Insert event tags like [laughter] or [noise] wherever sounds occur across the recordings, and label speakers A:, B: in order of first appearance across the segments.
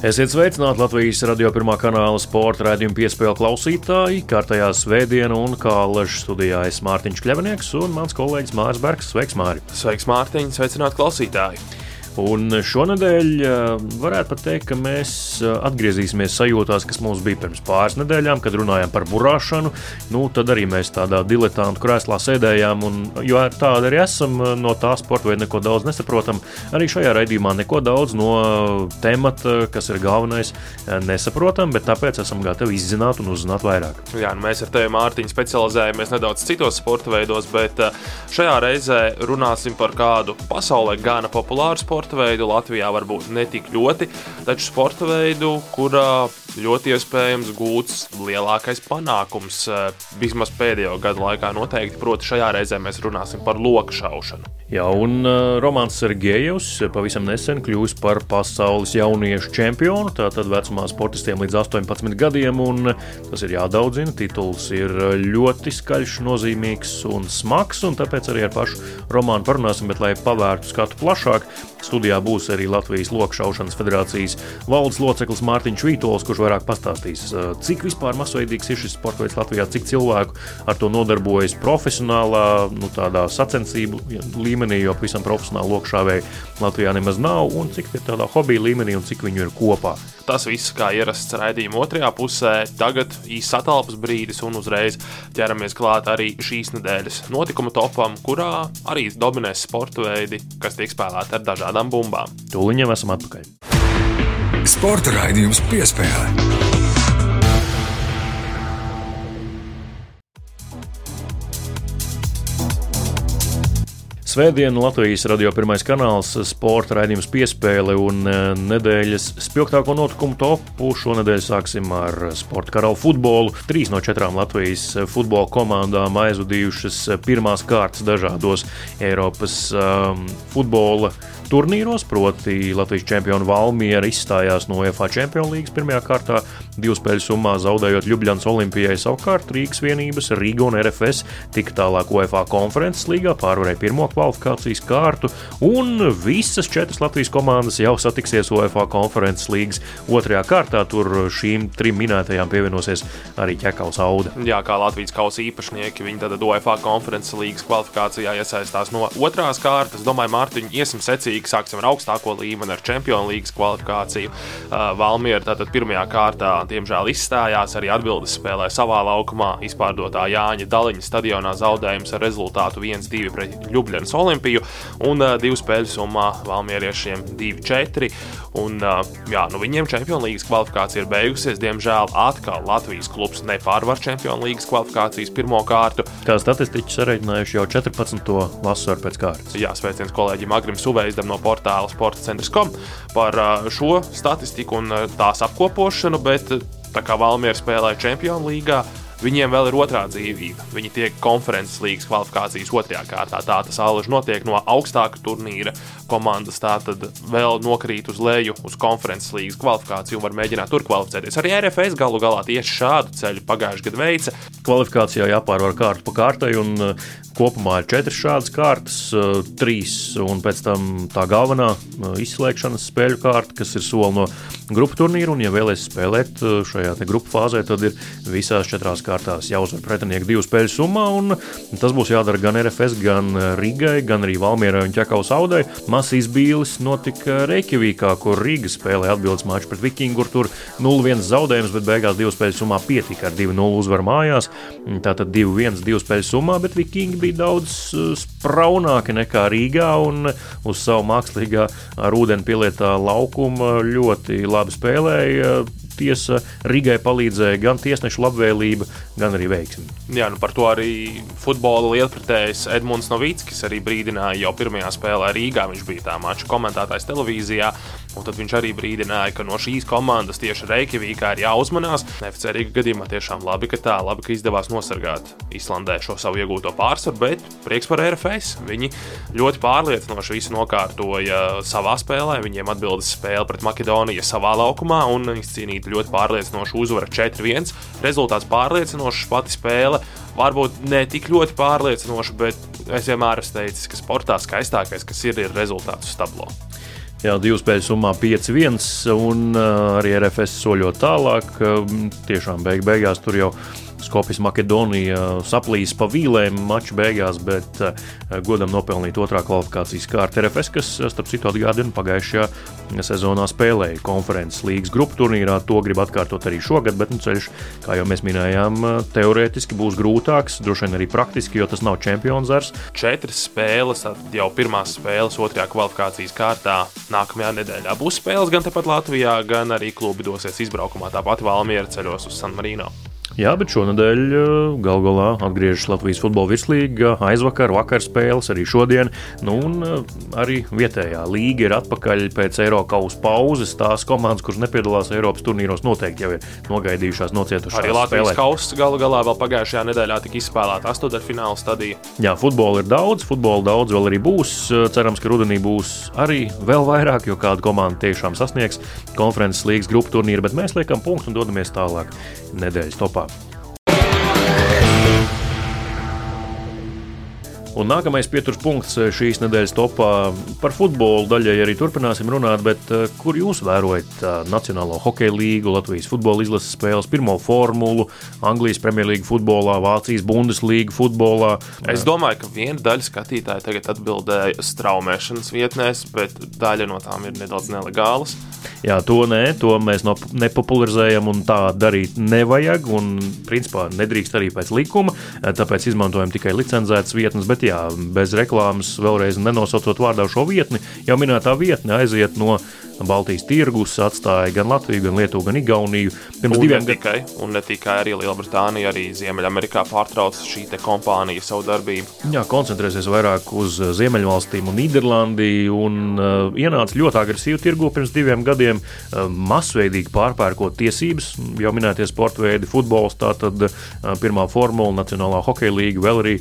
A: Esiet sveicināti Latvijas radio pirmā kanāla sporta raidījuma piespēļu klausītāji. Kārtējā svētdiena un kā ležas studijā es Mārtiņš Kļavnieks un mans kolēģis Mārs Bergs. Sveiks, Māri!
B: Sveiks, Mārtiņ! Sveicināti klausītāji!
A: Un šonadēļ eh, varētu pat teikt, ka mēs eh, atgriezīsimies sajūtās, kas mums bija pirms pāris nedēļām, kad runājām par burāšanu. Nu, tad arī mēs tādā diletantu krēslā sēdējām, un, jo tāda arī esam, eh, no tā sporta veida neko daudz nesaprotam. Arī šajā raidījumā neko daudz no temata, kas ir galvenais, nesaprotam, bet tāpēc esam gatavi izzināt un uzzināt vairāk.
B: Jā, nu mēs ar tevi, Mārtiņ, specializējamies nedaudz citos sporta veidos, bet šajā reizē runāsim par kādu pasaulē gana populāru sporta sporta veidu, Latvijā varbūt ne tik ļoti, taču sporta veidu, kurā ļoti iespējams gūts lielākais panākums eh, vismaz pēdējo gadu laikā noteikti, proti šajā reizē mēs runāsim par loku šaušanu.
A: Jā, un uh, Romanis Sergejevs pavisam nesen kļuvis par pasaules jauniešu čempionu. Tātad vecumā sportistiem līdz 18 gadiem, un tas ir jādaudzina. Tituls ir ļoti skaļš, nozīmīgs un smags, un tāpēc arī ar pašu Romānu parunāsim. Bet, lai pavērtu skatu plašāk, studijā būs arī Latvijas Lokšaušanas federācijas valdes loceklis Mārtiņš Vītols, kurš vairāk pastāstīs, uh, cik vispār masveidīgs ir šis sports veids Latvijā, cik cilvēku ar to nodarbojas profesionālā, nu, tādā sacensību līmenī jo pavisam profesionāli lokšāvēji Latvijā nemaz nav, un cik ir tādā hobija līmenī un cik viņu ir kopā.
B: Tas viss kā ierasts raidījuma otrajā pusē. Tagad īsts atelpas brīdis un uzreiz ķeramies klāt arī šīs nedēļas notikuma topam, kurā arī dominēs sporta veidi, kas tiek spēlēti ar dažādām bumbām.
A: Tūlīt esam atpakaļ.
C: Sporta raidījums piespēlē.
A: Svētdiena Latvijas radio pirmais kanāls, sporta raidījums piespēle un e, nedēļas spilgtāko notikumu topu. Šonadēļ sāksim ar sporta karalu futbolu. Trīs no četrām Latvijas futbola komandām aizvadījušas pirmās kārtas dažādos Eiropas um, futbola turnīros, proti Latvijas čempionu Valmiera izstājās no UEFA Champions League pirmajā kārtā, divu spēļu summā zaudējot Ljubljana Olimpijai. Savukārt Rīgas vienības, Rīga un RFS tika tālāk UEFA konferences līgā, pārvarēja pirmo kvalifikācijas kārtu, un visas četras Latvijas komandas jau satiksies UEFA konferences līgas otrajā kārtā. Tur šīm trim minētajām pievienosies arī Čekaus Auda.
B: Jā, kā Latvijas kausa īpašnieki, viņi tad UEFA konferences līgas kvalifikācijā iesaistās no otrās kārtas. Domāju, Mārtiņ, iesim secīgi līgu, sāksim ar augstāko līmeni, ar Champions League kvalifikāciju. Uh, Valmiera tātad pirmajā kārtā, diemžēl, izstājās arī atbildes spēlē savā laukumā, izpārdotā Jāņa Daliņa stadionā zaudējums ar rezultātu 1-2 pret Ljubljanas Olimpiju un uh, divu spēļu summā Valmieriešiem 2-4. Un, uh, jā, nu viņiem Champions League kvalifikācija ir beigusies. Diemžēl atkal Latvijas klubs nepārvar Champions League kvalifikācijas pirmo kārtu.
A: Kā statistiķi sareiķinājuši jau 14. vasaru pēc kārtas.
B: Jā, sveiciens kolēģim Agrim Suveidam no portāla sportcentrs.com par šo statistiku un tās apkopošanu, bet tā kā Valmiera spēlē Champions League viņiem vēl ir otrā dzīvība. Viņi tiek konferences līnijas kvalifikācijas otrajā kārtā. Tā tas alaži notiek no augstāka turnīra. Komandas tā tad vēl nokrīt uz leju uz konferences līnijas kvalifikāciju un var mēģināt tur kvalificēties. Arī RFS galu galā tieši šādu ceļu pagājušajā gadā veica.
A: Kvalifikācijā jāpārvar kārta pa kārtai, un uh, kopumā ir četras šādas kārtas, trīs, un pēc tam tā galvenā izslēgšanas spēļu kārta, kas ir soli no grupu turnīra. Un, ja vēlaties spēlēt šajā grupu fāzē, tad ir visās četrās kārtās jāuzvar pretinieki divu spēļu summā. Tas būs jādara gan RFS, gan Rīgai, gan arī Valmierai un Čekaus Audai. Masīs bīlis notika Reikjavīkā, kur Rīga spēlēja atbildes maču pret Vikingu. Tur 0-1 zaudējums, bet beigās divu spēļu summā pietika ar 2-0 uzvaru mājās. Tātad 2-1 divu spēļu summā, bet Vikingi bija daudz uh, spraunāki nekā Rīgā uz savu mākslīgā ar ūdeni pielietā laukuma ļoti labi spēlēja tiesa Rīgai palīdzēja gan tiesnešu labvēlība, gan arī veiksmi.
B: Jā, nu par to arī futbola lietpratējs Edmunds Novickis arī brīdināja jau pirmajā spēlē Rīgā. Viņš bija tā mača komentētājs televīzijā. Un tad viņš arī brīdināja, ka no šīs komandas tieši Reikjavīkā ir jāuzmanās. Neficērīga gadījumā tiešām labi, ka tā, labi, ka izdevās nosargāt Islandē šo savu iegūto pārsvaru, bet prieks par RFS. Viņi ļoti pārliecinoši visu nokārtoja savā spēlē. Viņiem atbildes spēle pret Makedoniju savā laukumā un izcīnīta ļoti pārliecinoša uzvara 4-1. Rezultāts pārliecinošs, pati spēle varbūt ne tik ļoti pārliecinoša, bet es vienmēr esmu teicis, ka sportā skaistākais, kas ir, ir rezultāts uz tablo.
A: Jā, divu spēļu summā 5-1, un uh, arī RFS soļot tālāk. Uh, tiešām beig beigās tur jau Skopjas Makedonija saplīs pa vīlēm maču beigās, bet uh, godam nopelnīt otrā kvalifikācijas kārta RFS, kas, starp citu, atgādina pagājušajā sezonā spēlēja konferences līgas grupu turnīrā. To grib atkārtot arī šogad, bet nu, ceļš, kā jau mēs minējām, teorētiski būs grūtāks, droši vien arī praktiski, jo tas nav čempionu zars.
B: Četras spēles, jau pirmās spēles otrajā kvalifikācijas kārtā. Nākamajā nedēļā būs spēles gan tepat Latvijā, gan arī klubi dosies izbraukumā. Tāpat Valmiera ceļos uz San Marino.
A: Jā, bet šonadēļ eh, gal galā atgriežas Latvijas futbola virslīga, aizvakar, vakar spēles, arī šodien. Nu, un eh, arī vietējā līga ir atpakaļ pēc Eiropas pauzes. Tās komandas, kuras nepiedalās Eiropas turnīros, noteikti jau ir nogaidījušās nocietušās.
B: Arī Latvijas kausa gala galā vēl pagājušajā nedēļā tika izspēlēta astotdaļfināla stadija.
A: Jā, futbola ir daudz, futbola daudz vēl arī būs. Cerams, ka rudenī būs arī vēl vairāk, jo kāda komanda tiešām sasniegs konferences līgas grupu turnīru, bet mēs liekam punktu un dodamies tālāk nedēļas topā. Club. Un nākamais pieturas punkts eh, šīs nedēļas topā par futbolu daļai arī turpināsim runāt, bet eh, kur jūs vērojat eh, Nacionālo hokeja līgu, Latvijas futbola izlases spēles, pirmo formulu, Anglijas Premjerlīga futbolā, Vācijas Bundeslīga futbolā?
B: Es domāju, ka viena daļa skatītāja tagad atbildēja straumēšanas vietnēs, bet daļa no tām ir nedaudz nelegālas.
A: Jā, to nē, to mēs no, nepopularizējam un tā darīt nevajag. Un, principā, nedrīkst arī pēc likuma, tāpēc izmantojam tikai licencētas vietnes. Bet, jā, bez reklāmas, vēlreiz nenosaucot vārdā šo vietni, jau minētā vietne aiziet no Baltijas tirgus atstāja gan Latviju, gan Lietuvu, gan Igauniju.
B: Pirms un diviem gadiem, un ne tikai arī Lielbritānija, arī Ziemeļamerikā pārtrauca šī kompānija savu darbību.
A: Jā, koncentrēsies vairāk uz Ziemeļvalstīm un Nīderlandi, un uh, ienāca ļoti agresīvi tirgu pirms diviem gadiem, uh, masveidīgi pārpērkot tiesības, jau minētie sporta veidi, futbols, tātad uh, pirmā formula, Nacionālā hokeja līga, vēl arī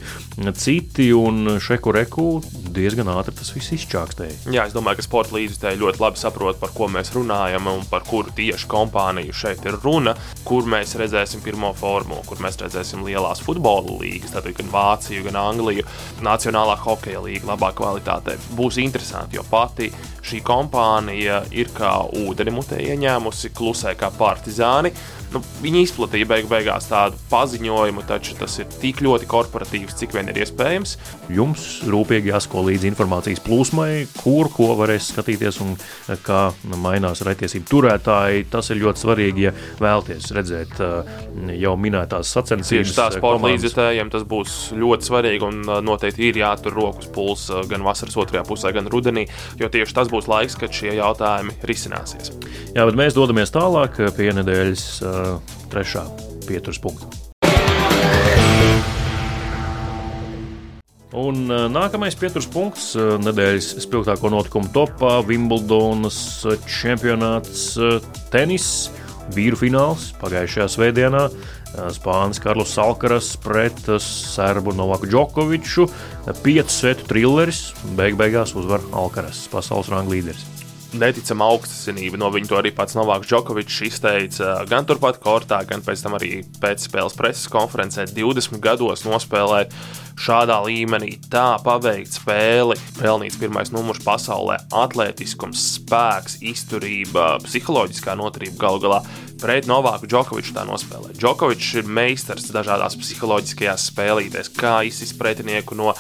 A: citi, un šeku reku diezgan ātri tas viss izčākstēja.
B: Jā, es domāju, ka sporta līdzekļi ļoti labi saprot saprot, par ko mēs runājam un par kuru tieši kompāniju šeit ir runa, kur mēs redzēsim pirmo formulu, kur mēs redzēsim lielās futbola līnijas, tātad gan Vāciju, gan Angliju, Nacionālā hokeja līnija labā kvalitātē. Būs interesanti, jo pati šī kompānija ir kā ūdeni mutē ieņēmusi, klusē kā partizāni nu, viņi izplatīja beig beigās tādu paziņojumu, taču tas ir tik ļoti korporatīvs, cik vien ir iespējams.
A: Jums rūpīgi jāsako līdzi informācijas plūsmai, kur ko varēs skatīties un kā mainās raitiesību turētāji. Tas ir ļoti svarīgi, ja vēlaties redzēt uh, jau minētās sacensības.
B: Tieši tā uh, sporta līdzekļiem tas būs ļoti svarīgi un noteikti ir jātur rokas pulss gan vasaras otrajā pusē, gan rudenī, jo tieši tas būs laiks, kad šie jautājumi risināsies.
A: Jā, bet mēs dodamies tālāk pie nedēļas trešā pieturas punkta. Un nākamais pieturas punkts nedēļas spilgtāko notikumu topā - Wimbledonas čempionāts tenis. Vīru fināls pagājušajā svētdienā. Spānis Karls Salkaras pret Serbu Novaku Džokoviču. Piecu svetu trilleris, beig beigās uzvar Alkaras, pasaules ranga līderis
B: neticama augstasinība. No viņa to arī pats Novāks Džokovičs izteica gan turpat kortā, gan pēc tam arī pēc spēles preses konferencē 20 gados nospēlēt šādā līmenī, tā paveikt spēli, pelnīts pirmais numurs pasaulē, atletiskums, spēks, izturība, psiholoģiskā noturība galu galā. Pret Novāku Džokoviču tā nospēlē. Džokovičs ir meistars dažādās psiholoģiskajās spēlītēs, kā izsist pretinieku no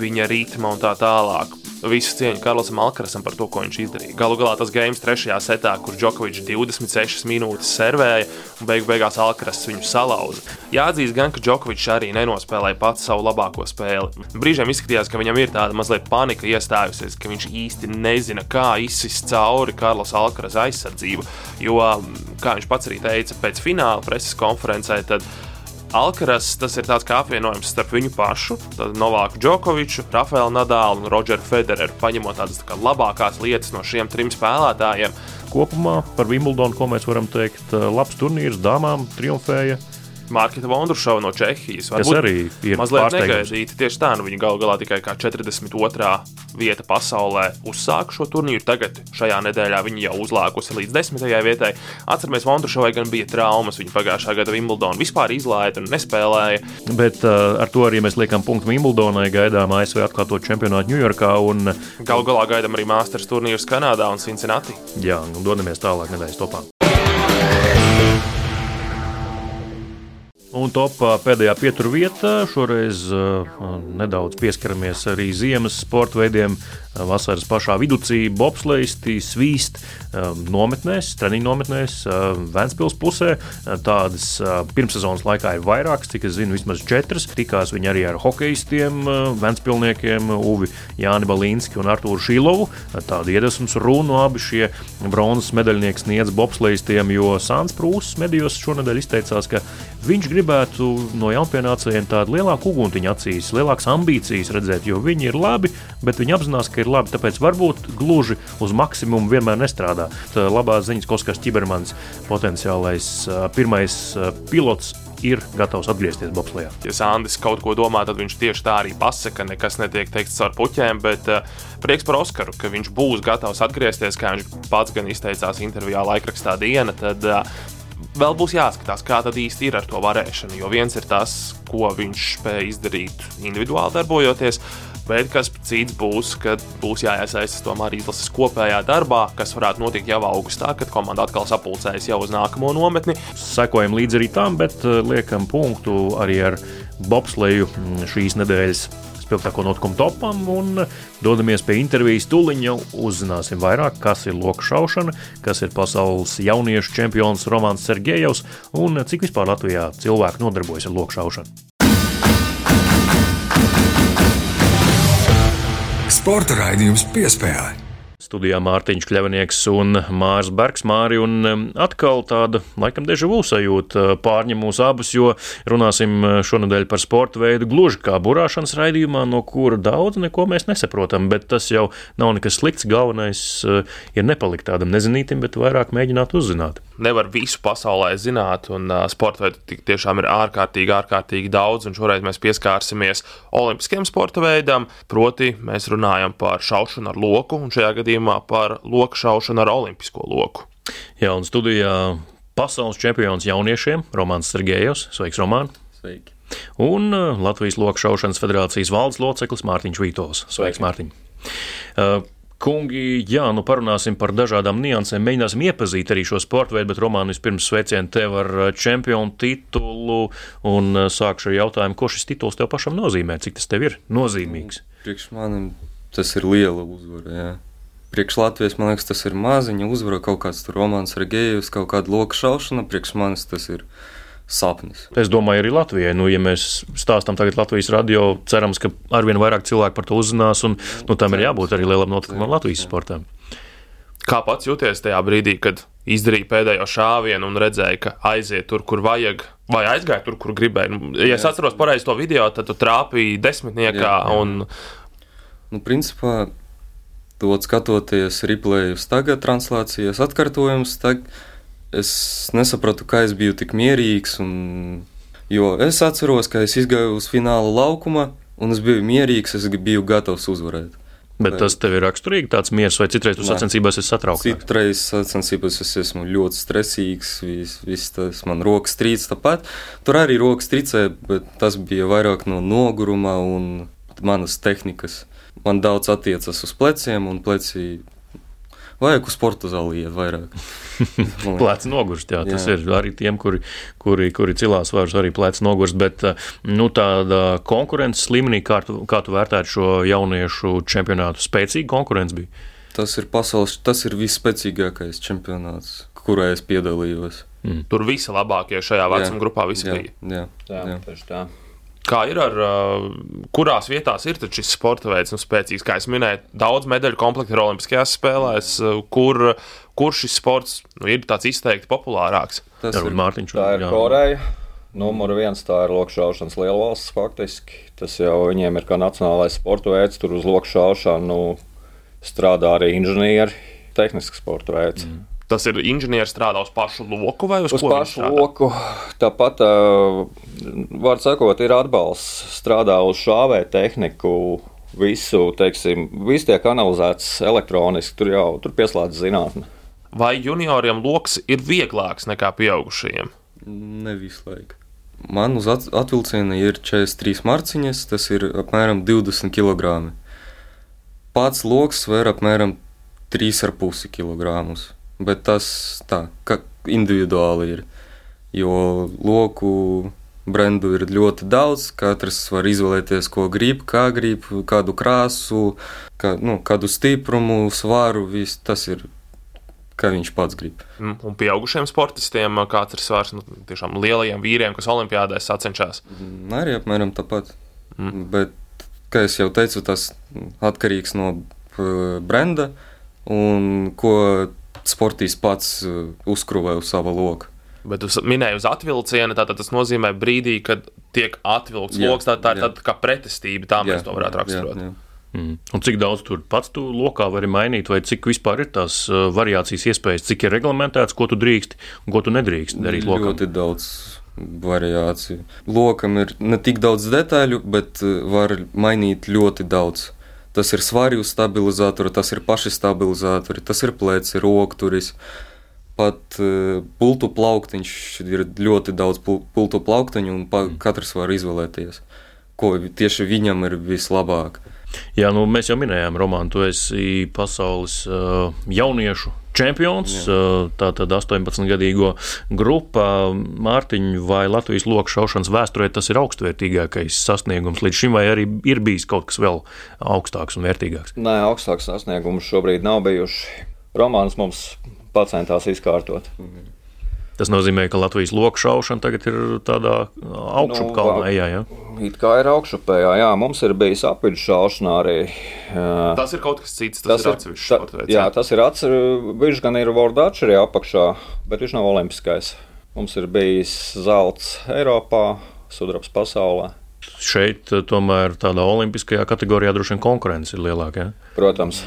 B: viņa ritma un tā tālāk visu cieņu Karlosam Alkarasam par to, ko viņš izdarīja. Galu galā tas games trešajā setā, kur Džokovičs 26 minūtes servēja un beigu beigās Alkaras viņu salauza. Jāatzīst gan, ka Džokovičs arī nenospēlēja pats savu labāko spēli. Brīžiem izskatījās, ka viņam ir tāda mazliet panika iestājusies, ka viņš īsti nezina, kā izsist cauri Karlos Alkaras aizsardzību. Jo, kā viņš pats arī teica, pēc fināla preses konferencē, tad Alkaras tas ir tāds kā apvienojums starp viņu pašu, Novāku Džokoviču, Rafaelu Nadālu un Rodžeru Federeru, paņemot tādas tā labākās lietas no šiem trim spēlētājiem.
A: Kopumā par Wimbledonu, ko mēs varam teikt, labs turnīrs dāmām triumfēja
B: Mārķita Vondrušova no Čehijas.
A: Tas arī ir
B: mazliet negaidīti. Tieši tā, nu viņa gal galā tikai kā 42. vieta pasaulē uzsāka šo turnīru. Tagad šajā nedēļā viņa jau uzlākusi līdz 10. vietai. Atceramies, Vondrušovai gan bija traumas. Viņa pagājušā gada Wimbledonu vispār izlaida un nespēlēja.
A: Bet uh, ar to arī mēs liekam punktu Wimbledonai. Gaidām ASV atkārtot čempionātu Ņujorkā. Un...
B: Galu galā gaidām arī Masters turnīrus Kanādā un Cincinnati.
A: Jā, un dodamies tālāk nedēļas topā. Un topā pēdējā pieturvietā šoreiz uh, nedaudz pieskaramies arī ziemas sporta veidiem. Vasaras pašā vidū bobslēgti, svīst nometnēs, treniņu nometnēs, Vēncpils pusē. Tādas pirmssezonas laikā ir vairākas, cik es zinu, vismaz četras. Tikās viņi arī ar hokeistiem, Vēncpilniekiem, Uvi Jāni Balīnski un Artūru Šīlovu. Tāda iedvesmas runa abi šie bronzas medaļnieki sniedz bobslēgtiem, jo Sāns Prūss medijos šonadēļ izteicās, ka viņš gribētu no jaunpienācējiem tādu lielāku uguntiņu acīs, lielākas ambīcijas redzēt, jo viņi ir labi, bet viņi apzinās, ka ir labi. Tāpēc varbūt gluži uz maksimumu vienmēr nestrādā. Tā labās ziņas, ka Oskars Čibermans, potenciālais pirmais pilots, ir gatavs atgriezties Bobslijā.
B: Ja Sandis kaut ko domā, tad viņš tieši tā arī pasaka. Nekas netiek teikts ar puķēm, bet uh, prieks par Oskaru, ka viņš būs gatavs atgriezties, kā viņš pats gan izteicās intervijā laikrakstā diena. Tad, uh, Vēl būs jāskatās, kā tad īsti ir ar to varēšanu. Jo viens ir tas, ko viņš spēja izdarīt individuāli darbojoties, bet kas cits būs, kad būs jāiesaistās tomēr izlases kopējā darbā, kas varētu notikt jau augustā, kad komanda atkal sapulcējas jau uz nākamo nometni.
A: Sekojam līdzi arī tam, bet eh, liekam punktu arī ar bobsleju mm, šīs nedēļas spilgtāko notikumu topam un dodamies pie intervijas. Jau uzzināsim vairāk, kas ir loka šaušana, kas ir pasaules jauniešu čempions Romanis Sergejevs un cik vispār Latvijā cilvēki nodarbojas ar loka šaušanu.
C: Sporta raidījums piespēlē.
A: Studijā Mārtiņš Kļavnieks un Mārs Bergs. Māri un um, atkal tāda, laikam, deja vu sajūta uh, pārņem mūs abus, jo runāsim uh, šonadēļ par sporta veidu gluži kā burāšanas raidījumā, no kura daudz neko mēs nesaprotam, bet tas jau nav nekas slikts. Galvenais uh, ir nepalikt tādam nezinītam, bet vairāk mēģināt uzzināt.
B: Nevar visu pasaulē zināt, un sporta veidu tiešām ir ārkārtīgi, ārkārtīgi daudz, un šoreiz mēs pieskārsimies olimpiskiem sporta veidam, proti mēs runājam par šaušanu ar loku, un šajā gadījumā par loku šaušanu ar olimpisko loku.
A: Jā, un studijā pasaules čempions jauniešiem Romanis Sergejevs. Sveiks, Roman!
D: Sveiki!
A: Un uh, Latvijas Loku šaušanas federācijas valdes loceklis Mārtiņš Vītols. Sveiks, Mārtiņ! Uh, Kungi, jā, nu parunāsim par dažādām niansēm. Mēģināsim iepazīt arī šo sporta veidu, bet Romāna vispirms sveicienu tev ar uh, čempionu titulu. Un sākšu ar jautājumu, ko šis tituls tev pašam nozīmē? Cik tas tev ir nozīmīgs?
D: Priekš manim tas ir liela uzvara. Jā priekš Latvijas man liekas, tas ir maziņa uzvara, kaut kāds romāns ar gejus, kaut kāda loka šaušana. Priekš manis tas ir sapnis.
A: Es domāju, arī Latvijai, nu, ja mēs stāstām tagad Latvijas radio, cerams, ka arvien vairāk cilvēku par to uzzinās, un nu, tam ir jābūt arī lielam notikumam Latvijas sportā.
B: Kā pats jūties tajā brīdī, kad izdarīja pēdējo šāvienu un redzēja, ka aiziet tur, kur vajag, vai aizgāja tur, kur gribēja? Nu, ja es atceros pareizi to video, tad tu trāpīji desmitniekā. Jā, jā. Un...
D: Nu, principā, to skatoties replējus, tagad translācijas atkārtojumus, tad es nesapratu, kā es biju tik mierīgs. Un, jo es atceros, ka es izgāju uz fināla laukuma, un es biju mierīgs, es biju gatavs uzvarēt.
A: Bet tas tev ir raksturīgi, tāds miers, vai citreiz tu sacensībās esi satraukts?
D: Citreiz sacensībās es esmu ļoti stresīgs, viss vis tas man rokas trīc tāpat. Tur arī rokas trīcē, bet tas bija vairāk no noguruma un manas tehnikas man daudz attiecas uz pleciem, un pleci vajag uz sporta zāli iet vairāk. [laughs]
A: pleci nogurst, jā, tas jā. ir arī tiem, kuri, kuri, kuri cilās vairs arī pleci nogurst, bet nu, tāda konkurences līmenī, kā tu, kā tu vērtētu šo jauniešu čempionātu, spēcīga konkurence bija?
D: Tas ir pasaules, tas ir visspēcīgākais čempionāts, kurā es piedalījos.
B: Mm. Tur visi labākie šajā vecuma grupā visi
D: jā,
B: bija.
D: Jā, jā, jā.
B: jā. tā. Kā ir ar kurās vietās ir šis sporta veids, nu, spēcīgs, kā es minēju, daudz medaļu komplektu ir Olimpiskajās spēlēs, kur, kur šis sports nu, ir tāds izteikti populārāks?
A: Tas ir Mārtiņš.
E: Tā ir jā. Koreja, Numur viens tā ir lokšaušanas lielvalsts faktiski. Tas jau viņiem ir kā nacionālais sporta veids, tur uz lokšaušanu strādā arī inženieri, tehnisks sporta veids. Mm.
B: Tas ir inženieris strādā uz pašu loku vai uz,
E: uz pašu loku. Tāpat, uh, var sakot, ir atbalsts, strādā uz šāvē tehniku. Visu, teiksim, viss tiek analizēts elektroniski, tur jau tur pieslēdz zinātnē.
B: Vai junioriem lokus ir vieglāks nekā pieaugušajiem?
D: Ne visu laiku. Man uz atvilciena ir 43 marciņas, tas ir apmēram 20 kg. Pats lokus sver apmēram 3,5 kg. Bet tas tā, individuāli ir. Jo loku brendu ir ļoti daudz. Katrs var izvēlēties, ko grib, kā grib, kādu krāsu, kā, nu, kādu stiprumu, svaru. Viss tas ir kā viņš pats grib.
B: Mm, un pieaugušiem sportistiem kāds ir svars nu, tiešām lielajiem vīriem, kas olimpiādēs sacenšas?
D: Mm, arī apmēram tāpat. Mm. Bet, kā jau teicu, tas atkarīgs no brenda un ko sportists pats uzkrūvē uz sava loka.
B: Bet jūs minējāt, uz atvilciena, tātad tas nozīmē brīdī, kad tiek atvilkts lokus. Tā, tā ir tāda kā pretestība, tā jā, mēs to varētu raksturot. Jā, jā.
A: Mm. Un cik daudz tur pats tu lokā vari mainīt, vai cik vispār ir tās uh, variācijas iespējas, cik ir reglamentēts, ko tu drīkst un ko tu nedrīkst darīt lokā?
D: Ļoti daudz variāciju. Lokam ir ne tik daudz detaļu, bet uh, var mainīt ļoti daudz. Tas ir svaru stabilizatori, tas ir paši stabilizatori, tas ir pleci, rokturis. Pat uh, pultu plauktiņš ir ļoti daudz pultu plauktiņu, un katrs var izvēlēties, ko tieši viņam ir vislabāk.
A: Jā, nu, mēs jau minējām, Roman, tu esi pasaules uh, jauniešu čempions. Uh, tā tad 18-gadīgo grupa Mārtiņu vai Latvijas loku šaušanas vēsturē tas ir augstvērtīgākais sasniegums līdz šim, vai arī ir bijis kaut kas vēl augstāks un vērtīgāks?
E: Nē, augstāks sasniegums šobrīd nav bijuši. Romāns mums pacentās izkārtot. Mhm.
A: Tas nozīmē, ka Latvijas loku šaušana tagad ir tādā augšupkalnā nu, ejā. Ja?
E: It kā ir augšupējā, jā, mums ir bijis apiņu šaušana arī.
B: Tas ir kaut kas cits, tas, tas ir atsevišķs sports veids.
E: Jā, tas ir atsevišķs, viņš gan ir Vordačs arī apakšā, bet viņš nav olimpiskais. Mums ir bijis zelts Eiropā, sudrabs pasaulē.
A: Šeit tomēr tādā olimpiskajā kategorijā droši vien konkurence ir lielāka. Ja?
E: Protams.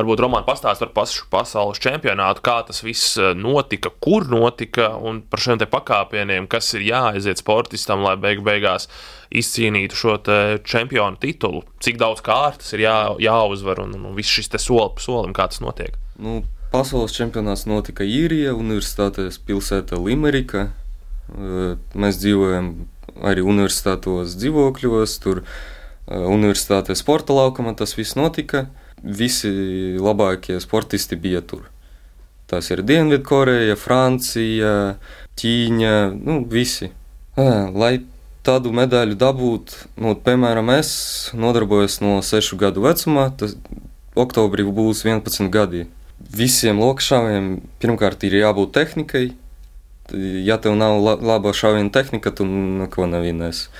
B: Varbūt Romanis pastāstīs par pašu pasaules čempionātu, kā tas viss eh, notika, kur notika un par šiem pakāpieniem, kas ir jāaiziet sportistam, lai beig beigās izcīnītu šo čempionu titulu. Cik daudz kārtas ir jā, jāuzvar un, un viss šis soli pa solim, kā tas notiek.
D: Nu, pasaules čempionāts notika Īrijā, Universitātes pilsēta Limerika. Eh, mēs dzīvojam arī universitātos dzīvokļos, tur eh, universitātes sporta laukumā tas viss notika visi labākie sportisti bija tur. Tas ir Dienvidkoreja, Francija, Ķīņa, nu, visi. Lai tādu medaļu dabūtu, nu, piemēram, es nodarbojos no 6 gadu vecumā, tas oktobrī būs 11 gadi. Visiem lokšāviem pirmkārt ir jābūt tehnikai. Ja tev nav laba šāviena tehnika, tu neko nevinēsi.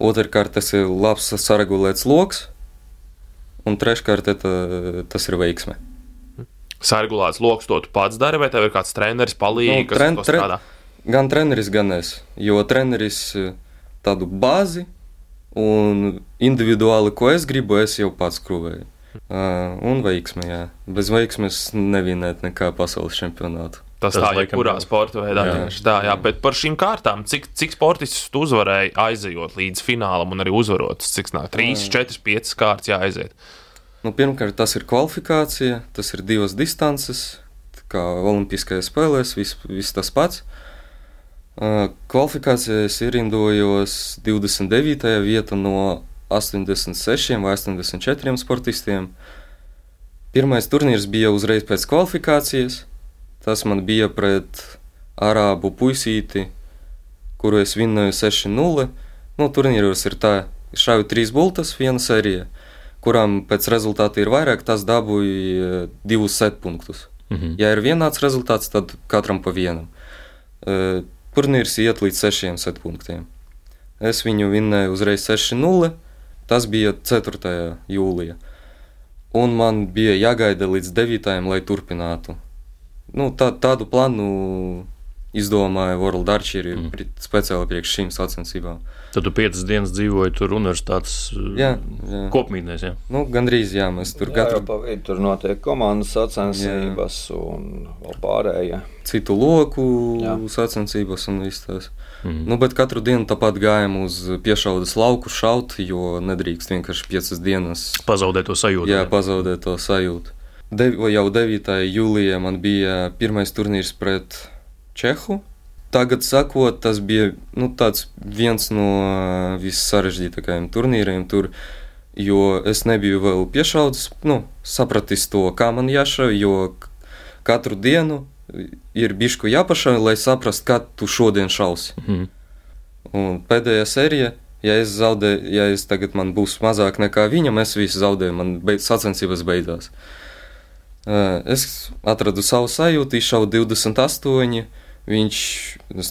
D: Otrkārt, tas ir labs saregulēts lokus un treškārt tā, tas ir veiksme.
B: Sargulāts lokus to tu pats dari, vai tev ir kāds treneris palīdz, nu, tren, strādā?
D: Gan treneris, gan es. Jo treneris eh, tādu bāzi un individuāli, ko es gribu, es jau pats krūvēju. Uh, un veiksme, jā. Bez veiksmes nevinēt nekā pasaules čempionātu.
B: Tas, tas tā ir jebkurā sporta veidā. Jā. Tā, jā, bet par šīm kārtām, cik, cik sportists tu uzvarēji aizejot līdz finālam un arī uzvarot? Cik nāk? 3, 4, 5 kārtas jāaiziet.
D: Nu, pirmkārt, tas ir kvalifikācija, tas ir divas distances, kā Olimpiskajās spēlēs, viss vis tas pats. Kvalifikācijā es ierindojos 29. vietā no 86 vai 84 sportistiem. Pirmais turnīrs bija uzreiz pēc kvalifikācijas. Tas man bija pret arābu puisīti, kuru es vinnēju 6-0. Nu, turnīros ir tā, šāvi trīs bultas, viena sērija, kurām pēc rezultāta ir vairāk, tas dabūja divus setpunktus. Mhm. Ja ir vienāds rezultāts, tad katram pa vienam. Uh, turnīrs iet līdz sešiem setpunktiem. Es viņu vinnēju uzreiz 6-0. Tas bija 4. jūlijā. Un man bija jāgaida līdz 9. lai turpinātu nu, tā, tādu plānu izdomāja World Archery mm. speciāli priekš šīm sacensībām.
A: Tad tu piecas dienas dzīvoji tur universitātes
D: Jā, jā.
A: kopmītnēs. Jā.
D: Nu, gandrīz, jā, mēs tur
E: Jā,
D: katru
E: pa vidu tur notiek komandas sacensības un vēl pārējie.
D: citu loku
E: Jā.
D: sacensības un viss tas.
A: Mhm.
D: Nu, bet katru dienu tāpat gājām uz piešaudas lauku šaut, jo nedrīkst vienkārši piecas dienas
A: Pazaudēt to sajūtu.
D: jā, pazaudēt to sajūtu. Dev, jau 9. jūlijā man bija pirmais turnīrs pret Čehu. Tagad, sakot, tas bija nu, tāds viens no ā, vissarežģītākajiem turnīriem tur, jo es nebiju vēl piešaucis, nu, sapratis to, kā man jāšauj, jo katru dienu ir bišku jāpašauj, lai saprastu, kā tu šodien šausi.
A: Mhm.
D: Un pēdējā sērija, ja es zaudēju, ja es tagad man būs mazāk nekā viņam, es visu zaudēju, man beid, sacensības beidzās. Es atradu savu sajūtu, izšauju 28. Viņš,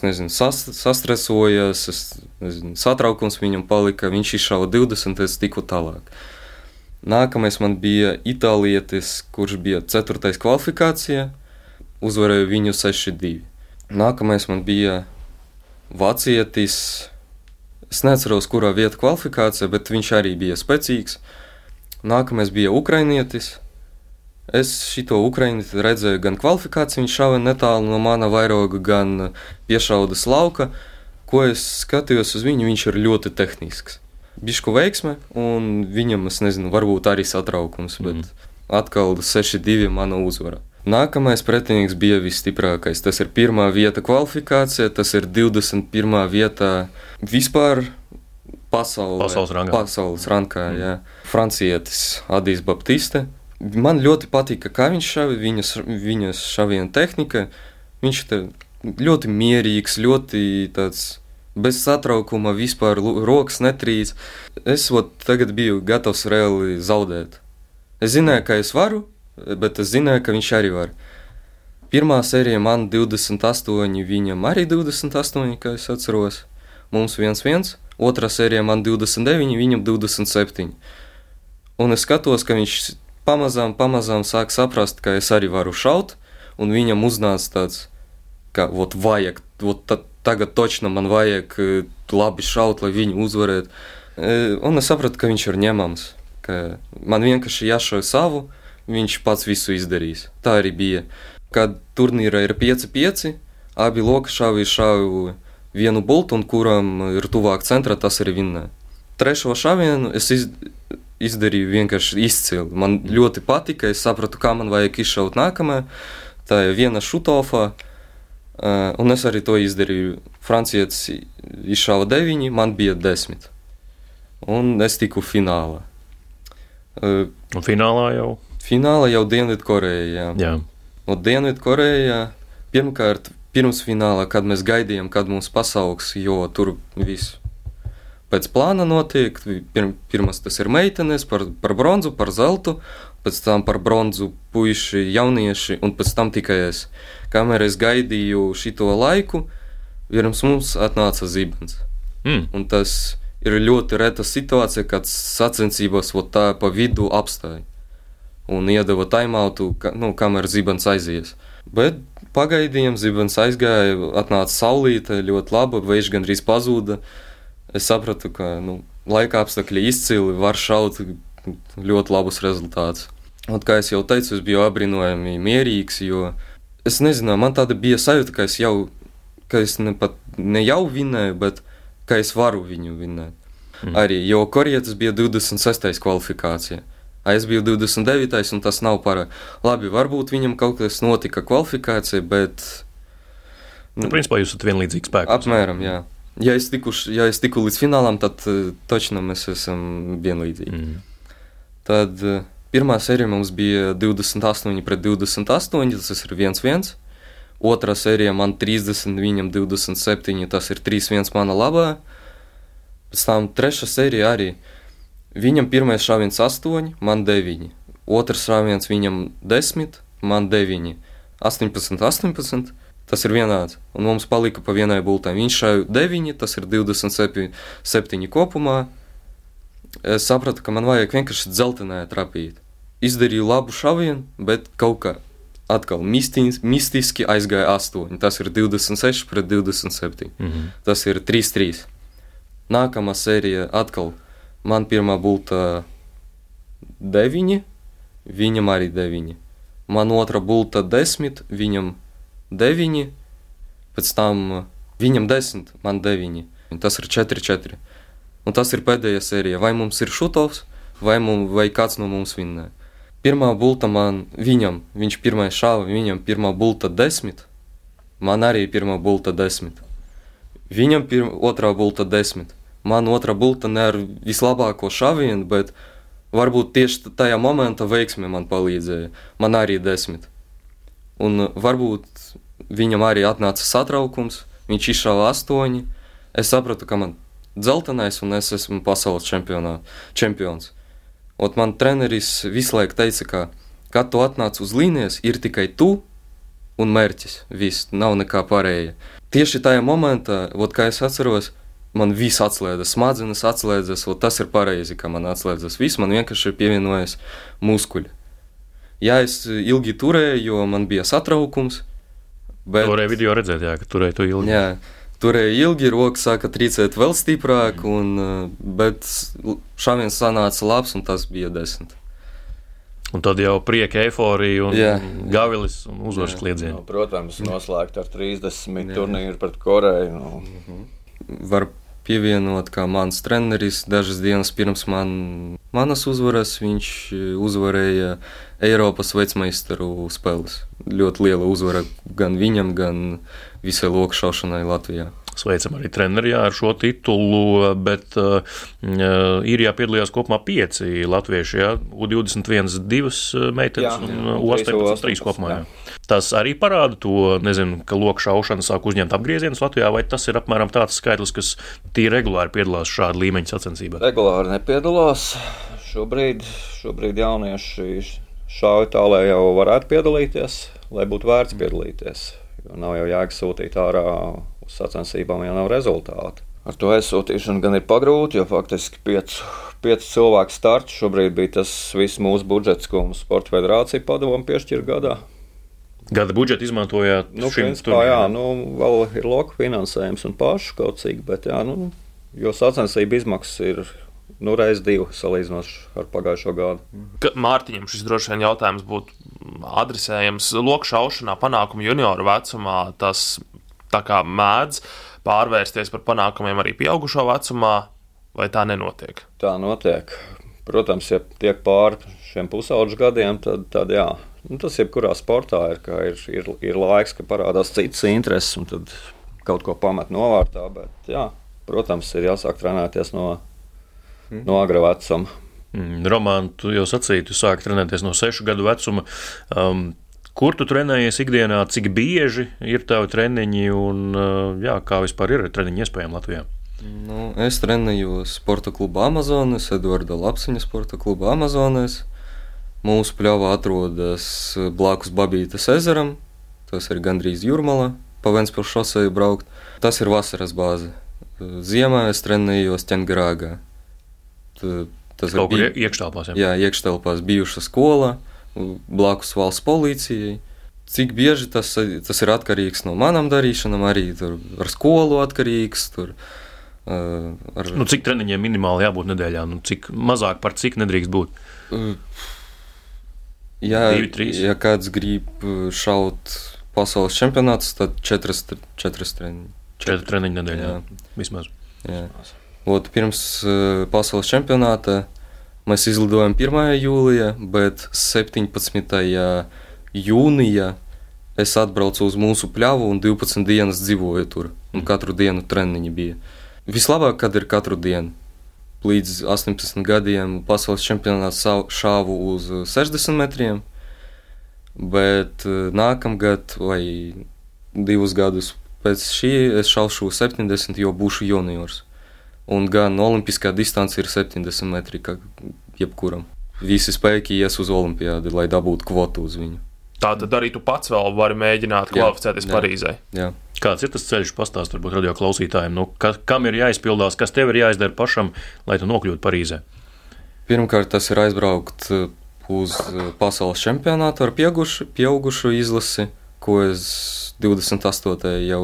D: nezinu, sas, sastresojas, es nezinu, satraukums viņam palika, viņš izšāva 20, es tiku tālāk. Nākamais man bija itālietis, kurš bija 4. kvalifikācijā, uzvarēju viņu 6-2. Nākamais man bija vācietis, es neatceros, kurā vietā kvalifikācijā, bet viņš arī bija spēcīgs. Nākamais bija ukrainietis. Es šo ukrainieti redzēju gan kvalifikāciju, viņš šāva netālu no mana vairoga, gan piešaudas lauka. Ko es skatījos uz viņu, viņš ir ļoti tehnisks. Bišku veiksme, un viņam, es nezinu, varbūt arī satraukums, bet atkal 6-2 mana uzvara. Nākamais pretinieks bija visstiprākais. Tas ir pirmā vieta kvalifikācijā, tas ir 21. vietā vispār pasaulē.
A: Pasaules rangā.
D: Pasaules rangā, jā. Francietis Adīs Baptiste. Man ļoti patika, kā viņš šāva, viņas, viņas šaviena tehnika. Viņš te ļoti mierīgs, ļoti tāds bez satraukuma, vispār rokas netrīc. Es ot, tagad biju gatavs reāli zaudēt. Es zināju, ka es varu, bet es zināju, ka viņš arī var. Pirmā sērija man 28, viņam arī 28, kā es atceros. Mums viens viens, otrā sērija man 29, viņam 27. Un es skatos, ka viņš pamazām, pamazām sāk saprast, ka es arī varu šaut, un viņam uznāca tāds, ka vot vajag, vot ta, tagad točno man vajag eh, labi šaut, lai viņu uzvarētu. Eh, Un es sapratu, ka viņš ir ņemams, ka man vienkārši jāšauj savu, viņš pats visu izdarīs. Tā arī bija. Kad turnīrā ir 5-5, abi loki šāvi šāvu vienu boltu, un kuram ir tuvāk centrā, tas arī vinnē. Trešo šāvienu es iz, izdarīju vienkārši izcili. Man ļoti patika, es sapratu, kā man vajag izšaut nākamajā. Tā ir viena šutofā, uh, un es arī to izdarīju. Francietis izšāva 9, man bija 10. Un es tiku finālā. Uh,
A: Un finālā jau.
D: finālā jau Dienvidkorejā.
A: Jā.
D: Un Dienvidkorejā pirmkārt, pirms finālā, kad mēs gaidījām, kad mums pasaugs, jo tur viss pēc plāna notiek. Pir, pirmās tas ir meitenes par, par bronzu, par zeltu, pēc tam par bronzu puiši, jaunieši, un pēc tam tikai es. Kamēr es gaidīju šo laiku, pirms mums atnāca zibens.
A: Mm.
D: Un tas ir ļoti reta situācija, kad sacensībās tā pa vidu apstāja un iedeva taimautu, ka, nu, kamēr zibens aizies. Bet pagaidījām, zibens aizgāja, atnāca saulīte, ļoti laba, vējš gandrīz pazuda. Es sapratu, ka nu, laika apstākļi izcili, var šaut ļoti labus rezultātus. Un, kā jau teicu, es biju apbrīnojami mierīgs, jo es nezinu, man tāda bija sajūta, ka es jau, ka es ne, pat, ne jau vinnēju, bet ka es varu viņu vinnēt. Mm. Arī, jo korietis bija 26. kvalifikācijā. A Es biju 29. un tas nav par labi. Varbūt viņam kaut kas notika kvalifikācijā, bet.
A: Nu, principā jūs esat vienlīdzīgi spēki.
D: Apmēram, jā. Ja es, tiku, ja es tiku līdz finālam, tad uh, točno mēs esam vienlīdzīgi.
A: Mm.
D: Tad uh, pirmā sērija mums bija 28 pret 28, tas ir 1-1. Otrā sērija man 30, viņam 27, tas ir 3-1 mana labā. Pēc tam trešā sērija arī. Viņam pirmais šāviens 8, man 9. Otrs šāviens viņam 10, man 9. 18, 18. Tas ir vienāds. Un mums palika pa vienai bultai. Viņš šāva 9, tas ir 27 7 kopumā. Es sapratu, ka man vajag vienkārši dzeltenē trapīt. Izdarīju labu šāvienu, bet kaut kā atkal mistis, mistiski aizgāja 8. Tas ir 26 pret 27. Mm -hmm. Tas ir 3-3. Nākamā sērija atkal man pirmā būtu 9, viņam arī 9. Man otra būtu 10, viņam 9, pēc tam viņam 10, man 9. Tas ir 4-4. Un tas ir pēdējā sērija. Vai mums ir šutovs, vai, mums, vai kāds no mums vinnēja. Pirmā bulta man, viņam, viņš pirmais šāva, viņam pirmā bulta desmit, man arī pirmā bulta desmit. Viņam pirma, otrā bulta desmit. Man otrā bulta ne ar vislabāko šāvienu, bet varbūt tieši tajā momentā veiksme man palīdzēja. Man arī desmit. Un varbūt viņam arī atnāca satraukums, viņš izšāva astoņi. Es sapratu, ka man dzeltenais un es esmu pasaules čempions. Un man treneris visu laiku teica, ka, kad tu atnāc uz līnijas, ir tikai tu un mērķis. Viss, nav nekā pārējā. Tieši tajā momentā, ot, kā es atceros, man viss atslēdzas, smadzenes atslēdzas, un tas ir pareizi, ka man atslēdzas viss, man vienkārši ir pievienojies muskuļi. Jā, es ilgi turēju, jo man bija satraukums.
A: Bet... Varēja video redzēt, jā, ka turēju to ilgi.
D: Jā, turēja ilgi, roka sāka trīcēt vēl stiprāk, un, eh, bet šāviens sanāca labs, un tas bija desmit.
A: Un tad jau prieka, eifórija un Jā. gavilis un uzvaras kliedzieni.
E: Nu, protams, noslēgt ar 30 turnīru pret Koreju. Nu.
D: Mhm. Var pievienot, kā mans treneris dažas dienas pirms man, manas uzvaras viņš uzvarēja Eiropas vecmeistaru spēles. Ļoti liela uzvara gan viņam, gan visai lokšaušanai Latvijā.
A: Sveicam arī treneri ar šo titulu, bet uh, īrijā piedalījās kopumā pieci latvieši. Jā, U21, divas meitenes jā, un U18, trīs kopumā. Jā. Tas arī parāda to, nezinu, ka loku šaušana sāk uzņemt apgriezienus Latvijā, vai tas ir apmēram tāds skaitlis, kas tie regulāri piedalās šāda līmeņa sacensībā?
E: Regulāri nepiedalās. Šobrīd, šobrīd jaunieši šauj tā, lai jau varētu piedalīties, lai būtu vērts piedalīties. Jo nav jau jēga sūtīt ārā uz sacensībām, ja nav rezultātu. Ar to aizsūtīšanu gan ir pagrūti, jo faktiski piecu, piecu cilvēku starts šobrīd bija tas viss mūsu budžets, ko mums Sports federācija padomu piešķir gadā.
A: Gada budžetu izmantojāt?
E: Nu, principā, jā, nu, vēl ir loka finansējums un pašu kaut cik, bet jā, nu, jo sacensību izmaksas ir nu, reizes divi salīdzinot ar pagājušo gadu.
B: Mārtiņam šis droši vien jautājums būtu adresējams lokšaušanā, panākumu junioru vecumā. Tas tā kā mēdz pārvērsties par panākumiem arī pieaugušo vecumā, vai tā nenotiek?
E: Tā notiek. Protams, ja tiek pāri šiem pusauģu gadiem, tad, tad jā. Nu, tas jebkurā sportā ir, ir, ir, ir laiks, kad parādās citas intereses, un tad kaut ko pamet novārtā. Bet, jā, protams, ir jāsāk trenēties no mm. No agra vecuma.
A: Mm, Roman, tu jau sacīji, tu sāki trenēties no sešu gadu vecuma. Um, Kur tu trenējies ikdienā, cik bieži ir tavi treniņi un uh, jā, kā vispār ir treniņi iespējami Latvijā?
D: Nu, es trenējos sporta klubā Amazonas, Eduarda Lapsiņa sporta klubā Amazonas. Mūsu pļāvā atrodas blakus Babītas ezeram, tas ir gandrīz jūrmala, pa Ventspils šoseju braukt. Tas ir vasaras bāze. Ziemā es trenējos Ķengrāgā.
A: Tas kaut kur iekštelpās.
D: Jā, jā iekštelpās bijuša skola, blakus valsts policijai. Cik bieži tas, tas ir atkarīgs no manām darīšanām, arī ar skolu atkarīgs. Tur,
A: uh, ar... nu, cik treniņiem minimāli jābūt nedēļā? Nu, cik mazāk par cik nedrīkst būt?
D: Jā, Divi, ja kāds grib šaut pasaules čempionātus, tad četras, četras treniņi.
A: Četri treniņi nedēļā. Jā. Vismaz.
D: Jā. Ot, pirms pasaules čempionāta mēs izlidojam 1. jūlijā, bet 17. jūnijā es atbraucu uz mūsu pļavu un 12 dienas dzīvoju tur. Un katru dienu treniņi bija. Vislabāk, kad ir katru dienu. Līdz 18 gadiem pasaules čempionātā šāvu uz 60 metriem, bet nākamgad vai divus gadus pēc šī es šaušu 70, jo būšu juniors un gan olimpiskā distance ir 70 metri, kā jebkuram. Visi spēki ies uz olimpiādu, lai dabūtu kvotu uz viņu.
B: Tā tad arī tu pats vēl vari mēģināt kvalificēties jā, Parīzē.
D: Jā.
A: Kāds ir tas ceļš, pastāstīt, varbūt radio klausītājiem, nu, ka, kam ir jāizpildās, kas tev ir jāizdara pašam, lai tu nokļūtu Parīzē?
D: Pirmkārt, tas ir aizbraukt eh, uz uh, pasaules čempionātu ar pieaugušu, pieaugušu izlasi, ko es 28. jau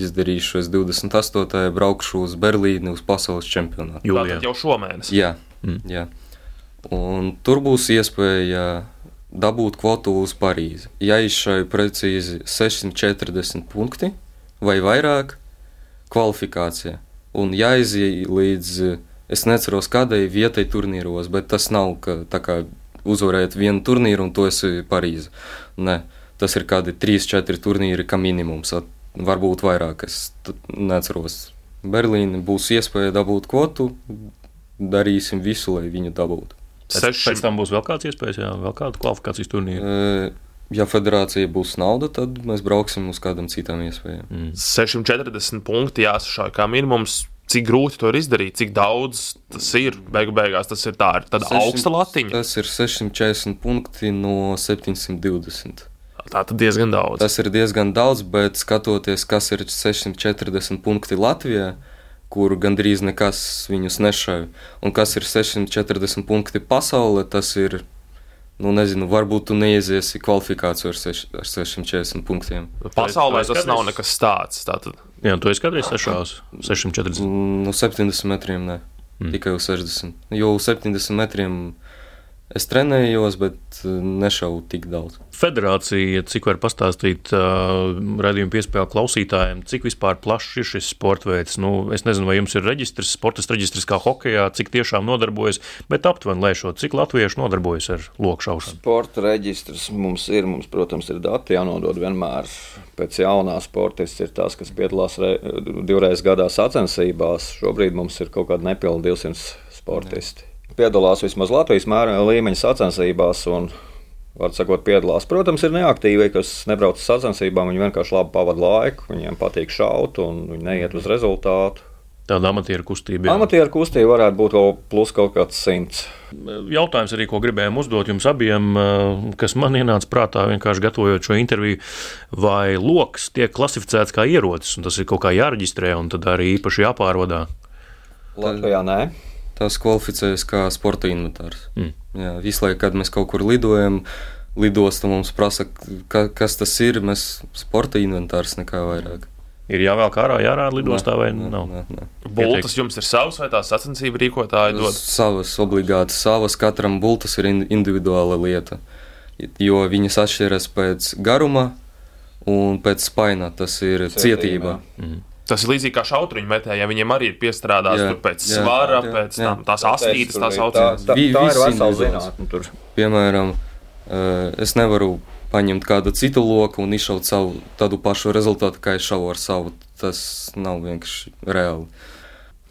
D: izdarīšu. Es 28. braukšu uz Berlīni uz pasaules čempionātu.
A: Jūlijā.
B: Tātad jau šomēnes.
D: Jā, mm. jā. Un tur būs iespēja dabūt kvotu uz Parīzi. Ja izšauju precīzi 640 punkti vai vairāk, kvalifikācija. Un jāiziet līdz, es neceros kādai vietai turnīros, bet tas nav ka, tā kā uzvarēt vienu turnīru un to esi Parīzi. Nē, tas ir kādi 3-4 turnīri, kā minimums. Varbūt vairāk, es neceros. Berlīne būs iespēja dabūt kvotu, darīsim visu, lai viņu dabūtu.
A: Pēc,
B: Seši-
A: pēc tam būs vēl kāds iespējas, jā, vēl kāda kvalifikācijas turnīra.
D: E, Ja federācija būs nauda, tad mēs brauksim uz kādām citām iespējām.
A: Mm.
B: 640 punkti jāsašauj kā minimums. Cik grūti to ir izdarīt, cik daudz tas ir. Beigu beigās tas ir tā, ir tāda
D: 600
B: augsta latiņa.
D: Tas ir 640 punkti no 720.
B: Tā tad diezgan daudz.
D: Tas ir diezgan daudz, bet skatoties, kas ir 640 punkti Latvijā, kur gandrīz nekas viņus nešauj, un kas ir 640 punkti pasaulē, tas ir. Nu, nezinu, varbūt tu neiesiesi kvalifikāciju ar, seš, ar 640 punktiem.
B: Pasaulē
A: Tu esi
B: tas nav nekas tāds. Tātad,
A: Jā, tu esi kādreiz sešās 640.
D: Mm, No 70 metriem ne. Mm. Tikai uz 60. Jo uz 70 metriem es trenējos, bet eh, nešauju tik daudz.
A: Federācija, cik var pastāstīt uh, radījuma piespēļu klausītājiem, cik vispār plašs ir šis sporta veids. Nu, es nezinu, vai jums ir reģistrs, sports reģistrs kā hokeja, cik tiešām nodarbojas, bet aptuveni lēšot, cik latvieši nodarbojas ar lokšaušanu.
E: Sporta reģistrs mums ir, mums, protams, ir dati jānodod vienmēr. Pēc jaunā sportists ir tas, kas piedalās re, divreiz gadā sacensībās. Šobrīd mums ir kaut kādi nepilni 200 sportisti. Piedalās vismaz Latvijas mēra līmeņa sacensībās. Un, Var sakot, piedalās. Protams, ir neaktīvi, kas nebrauc uz sacensībām. Viņi vienkārši labi pavada laiku, viņiem patīk šaut, un viņi neiet uz rezultātu.
A: Tāda amatieru kustība. jā.
E: Amatieru kustība varētu būt vēl plus kaut kāds simts.
A: Jautājums arī, ko gribējām uzdot jums abiem, eh, kas man ienāca prātā vienkārši gatavojot šo interviju, vai lokus tiek klasificēts kā ierocis, un tas ir kaut kā jāreģistrē, un tad arī īpaši jāpārvadā.
E: Latvijā nē.
D: Tas kvalificējas kā sporta inventārs.
A: Mm.
D: Jā, visu laiku, kad mēs kaut kur lidojam, lidosta mums prasa, ka, kas tas ir. Mēs sporta inventārs nekā vairāk.
A: Ir jāvelk ārā, jārāda lidostā vai
D: Nē,
A: nav.
D: nē, nē.
B: bultas jums ir savs vai tās sacensību rīkotāji dod?
D: Savas obligāti savas, katram bultas ir in- individuāla lieta. Jo viņas atšķiras pēc garuma un pēc spaina. Tas ir cietība.
E: Cietība.
B: Tas ir līdzīgi kā šautriņu metēji, ja viņiem arī ir piestrādāts
D: Jā,
B: tur pēc
D: jā,
B: svara,
D: jā,
B: pēc
D: jā.
B: tam, tās
E: Tā
B: astītes, tās saucamās.
E: Tā, tā, tā ir
D: visi
E: vesela zinātne. tur.
D: Piemēram, eh, es nevaru paņemt kādu citu loku un izšaut savu tādu pašu rezultātu, kā es šauju ar savu. Tas nav vienkārši reāli.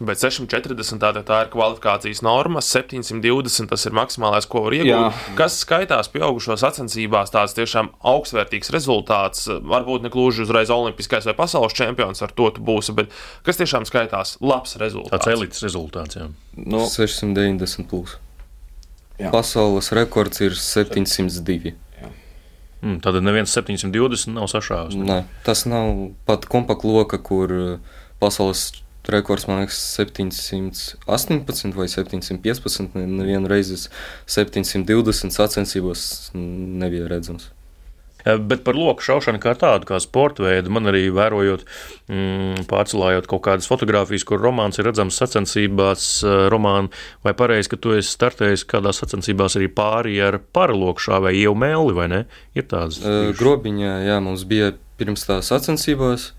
B: Bet 640 tā, tā ir kvalifikācijas norma, 720 tas ir maksimālais, ko var iegūt.
E: Jā.
B: Kas skaitās pieaugušo sacensībās, tāds tiešām augstvērtīgs rezultāts. Varbūt ne gluži uzreiz olimpiskais vai pasaules čempions ar to būsi, bet kas tiešām skaitās labs rezultāts.
A: Tāds elites rezultāts. Jā.
E: Nu,
D: 690. Plus.
E: Jā.
D: Pasaules rekords ir 702.
A: Mm, tad neviens 720 nav sašāvis.
D: Nē, tas nav pat kompaktloka, kur eh, pasaules rekords, man liekas, 718 vai 715. ne- Nevienu reizi 720 sacensībos nebija redzams.
A: Bet par loku šaušanu kā tādu, kā sporta veidu, man arī vērojot, mm, pārcelājot kaut kādas fotogrāfijas, kur romāns ir redzams sacensībās, eh, romāna, vai pareizi, ka tu esi startējis kādās sacensībās arī pāri ar paralokšā vai jau mēli, vai ne? Ir tādas.
D: Eh? Grobiņā, jā, mums bija pirms tā sacensībās.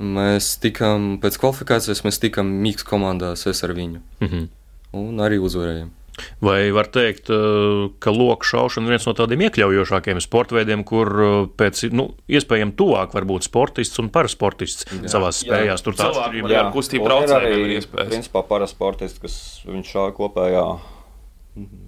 D: Mēs tikām pēc kvalifikācijas, mēs tikām Mikls komandās, es ar viņu.
A: Mhm.
D: Un arī uzvarējām.
A: Vai var teikt, eh, ka loku šaušana ir viens no tādiem iekļaujošākiem sporta veidiem, kur eh, pēc, nu, iespējams tuvāk var būt sportists un parasportists savā spējās. Tur atšķirība
B: var-
A: ir.
B: ar kustību traucējumiem
E: arī,
B: ir iespējas.
E: Principā parasportisti, kas viņš šā kopējā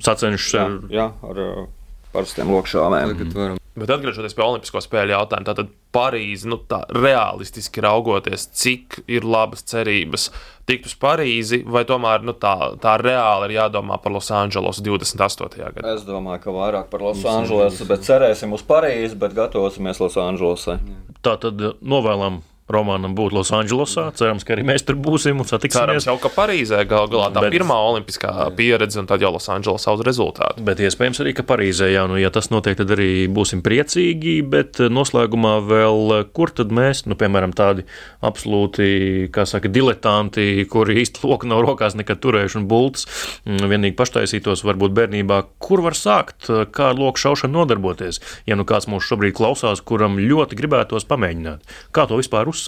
A: Sacenšas
E: jā,
A: ar
E: jā, ar uh, parastiem lokšāvēm.
D: Tagad varam.
B: Bet atgriežoties pie Olimpisko spēļu jautājuma, tad Parīzi, nu, tā realistiski raugoties, cik ir labas cerības tikt uz Parīzi, vai tomēr nu, tā, tā reāli ir jādomā par Losandželosu 28. gadā?
E: Es domāju, ka vairāk par Losandželosu, bet cerēsim uz Parīzi, bet gatavosimies Losandželosai.
A: Tā tad eh, novēlam Romanam būt Losandželosā. Cerams, ka arī mēs tur būsim un satiksimies.
B: Cerams, jau ka Parīzē gal galā tā
A: Bet-
B: pirmā olimpiskā pieredze, un tad jau Losandželosā uz rezultātu.
A: Bet iespējams arī, ka Parīzē, jā, nu, ja tas notiek, tad arī būsim priecīgi. Bet eh, noslēgumā vēl, eh, kur tad mēs, nu, piemēram, tādi absolūti, kā saka, diletanti, kuri īsti [laughs] loku nav rokās nekad turējuši un bultas, mm, vienīgi paštaisītos varbūt bērnībā, kur var sākt, eh, kā ar loku šaušanu nodarboties, ja nu kāds mūs šobrīd klausās, kuram ļoti gribētos pamēģināt. Kā to vispār uzsākt?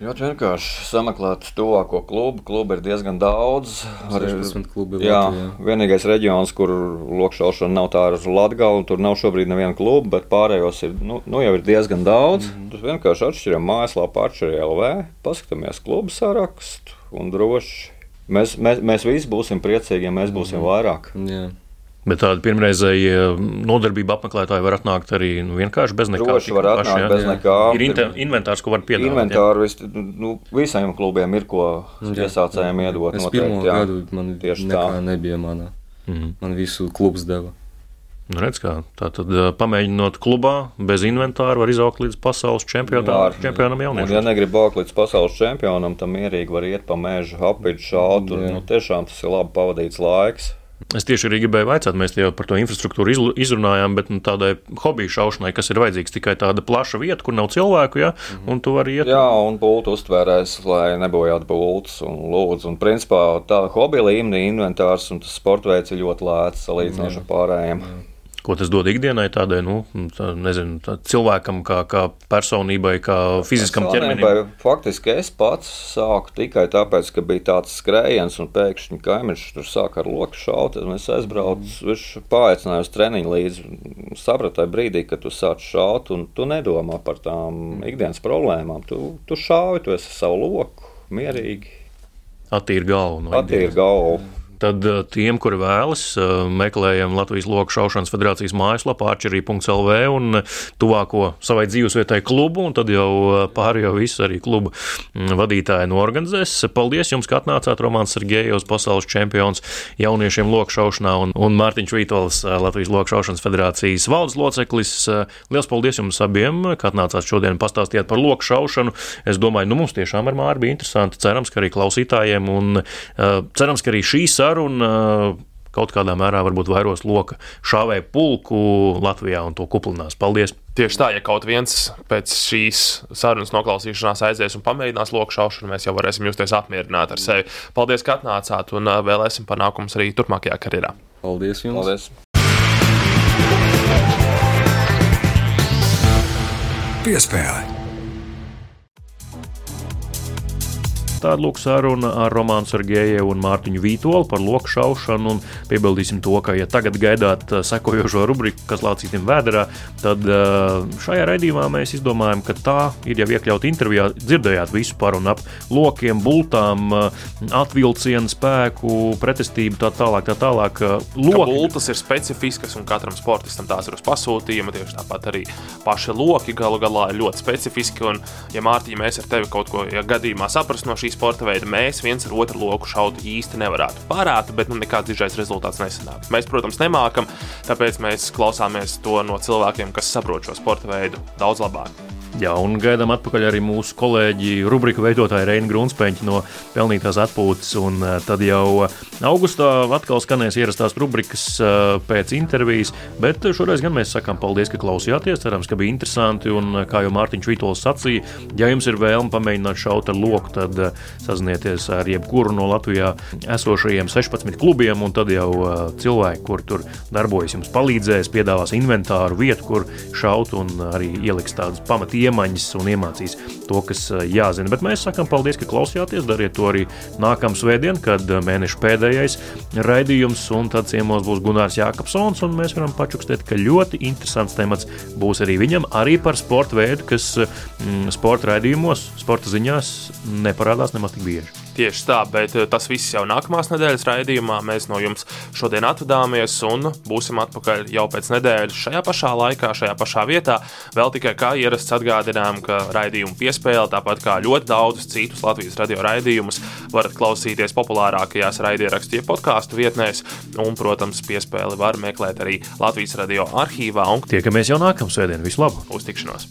E: Ļoti vienkārši sameklēt tuvāko klubu. Klubu ir diezgan daudz. Arī-
D: 16 klubi
E: Jā,
D: Latvijā.
E: vienīgais reģions, kur lokšaušana nav tā ar Latviju, tur nav šobrīd neviena kluba, bet pārējos ir, nu, nu jau ir diezgan daudz. Mm -hmm. Tur vienkārši atšķiram mājaslapā, atšķiram LV, paskatāmies klubu sarakstu un droši. Mēs, mēs, mēs visi būsim priecīgi, ja mēs būsim vairāk.
D: Jā.
A: Bet tādi pirmreizēji nodarbība apmeklētāji var atnākt arī nu, vienkārši bez nekā.
E: Droši var atnākt
A: jā.
E: bez nekā.
A: Ir inte- inventārs, ko var piedāvāt. jā.
E: Inventāri vis, nu, visiem klubiem ir ko iesācējiem iedot.
D: Es
E: noteikti,
D: pirmo
E: jā.
D: gadu man
E: Tieši tā.
D: nebija manā.
A: Mhm.
D: Man visu klubs deva.
A: Nu, redz, kā, tā tad ā, pamēģinot klubā, bez inventāra, var izaugt līdz pasaules čempionātam,
E: Var.
A: čempionam
E: Un, ja
A: jauniešiem.
E: negrib augt līdz pasaules čempionam, tad mierīgi var iet pa mežu, apīt šādu. Tur
D: Jā.
E: nu, tiešām tas ir labi pavadīts laiks.
A: Es tieši arī gribēju vaicāt, mēs jau par to infrastruktūru izrunājām, bet nu, tādai hobiju šaušanai, kas ir vajadzīgs tikai tāda plaša vieta, kur nav cilvēku, ja, un tu vari iet.
E: Jā, un būtu uztvērējis, lai nebojātu būtus un lūdzu. Un, principā, tā hobija līmenī inventārs un tas sporta veids ir ļoti lēts salīdzinoši ar pārējiem.
A: Ko tas dod ikdienai, tādai, nu, tā, nezinu, tā cilvēkam, kā, kā personībai, kā fiziskam ķermenim.
E: Vai Faktiski es pats sāku tikai tāpēc, ka bija tāds skrējiens, un pēkšņi kaimiņš tur sāka ar loku šaut. Es aizbraucu, viņš paaicināja uz treniņu līdzi. Sapratu tajā brīdī, kad tu sāc šaut, un tu nedomā par tām ikdienas problēmām. Tu, tu šauji, tu esi savu loku, mierīgi,
A: Attīri galvu. no ikdienas.
E: galvu.
A: Tad eh, tiem, kuri vēlas, eh, meklējam Latvijas Loku šaušanas federācijas mājaslapā, arčerī.lv un eh, tuvāko savai dzīvesvietai klubu, un tad jau pārējo visu arī klubu mm, vadītāji norganizēs. Paldies jums, ka atnācāt Romāns Sergejovs, pasaules čempions jauniešiem loku šaušanā, un, un Mārtiņš Vītols, Latvijas Loku šaušanas federācijas valdes loceklis. Liels paldies jums abiem, ka atnācāt šodien pastāstīt par loku šaušanu. Es domāju, nu mums tiešām ar Māri bija interesanti. Cerams, ka arī klausītājiem, un uh, cerams, ka arī šī saruna uh, kaut kādā mērā varbūt vairos loka šāvēju pulku Latvijā un to kuplinās. Paldies!
B: Tieši tā, ja kaut viens pēc šīs sarunas noklausīšanās aizies un pamēģinās loku šaušanu, mēs jau varēsim justies apmierināti ar sevi. Paldies, ka atnācāt un ā, vēlēsim panākumus arī turpmākajā karjerā.
D: Paldies jums!
E: Paldies!
C: Piespēle.
A: Tāda lūk saruna ar Romānu Sergejevu un Mārtiņu Vītolu par loku šaušanu. Un piebildīsim to, ka, ja tagad gaidāt uh, sekojošo rubriku, kas lācītim vēderā, tad uh, šajā raidījumā mēs izdomājam, ka tā ir jau iekļauta intervijā. Dzirdējāt visu par un ap lokiem, bultām, uh, atvilcienu spēku, pretestību, tā tālāk. Tā tālāk. Loki,
B: Bultas ir specifiskas un katram sportistam tās ir uz pasūtījuma. Tieši tāpat arī paši loki galu galā ir ļoti specifiski. Un, ja Mārtiņa, mēs ar tevi kaut ko ja gadījumā saprast no šī sporta veida, mēs viens ar otru loku šaut īsti nevarētu. Pārāta, bet nu, nekāds dižais rezultāts nesanāk. Mēs, protams, nemākam, tāpēc mēs klausāmies to no cilvēkiem, kas saprot šo sporta veidu daudz labāk.
A: Jā, un gaidām atpakaļ arī mūsu kolēģi, rubriku veidotāja Reina Grunsteņa no Pelnītās atpūtas. Un eh, tad jau augustā atkal skanēs ierastās rubrikas eh, pēc intervijas. Bet šoreiz gan mēs sakām paldies, ka klausījāties. Cerams, ka bija interesanti. Un eh, kā jau Mārtiņš Vitols sacīja, ja jums ir vēlme pamēģināt šaut ar loku, tad sazinieties ar jebkuru no Latvijā esošajiem 16 klubiem. Un tad jau cilvēki, kur tur darbojas, jums palīdzēs, piedāvās inventāru vietu, kur šaut un arī ieliks tādas pamatiemaņas un iemācīs to, kas eh, jāzina. Bet mēs sakām paldies, ka klausījāties. Dariet to arī nākamā svētdienā, kad eh, mēneša pēdējais raidījums, un tad ciemos būs Gunārs Jākapsons, un mēs varam pačukstēt, ka ļoti interesants temats būs arī viņam, arī par sporta veidu, kas mm, sporta raidījumos, sporta ziņās neparādās nemaz tik bieži.
B: Tieši tā, bet eh, tas viss jau nākamās nedēļas raidījumā. Mēs no jums šodien atvadāmies un būsim atpakaļ jau pēc nedēļas šajā pašā laikā, šajā pašā vietā. Vēl tikai kā ierasts atgādinām, ka raidījumu piespēle, tāpat kā ļoti daudzus citus Latvijas radio raidījumus, varat klausīties populārākajās raidierakstu, podkāstu vietnēs, un, protams, piespēli var meklēt arī Latvijas radio arhīvā un
A: Tiekamies jau nākamā svētdienā. Visu labu!
B: uz tikšanos!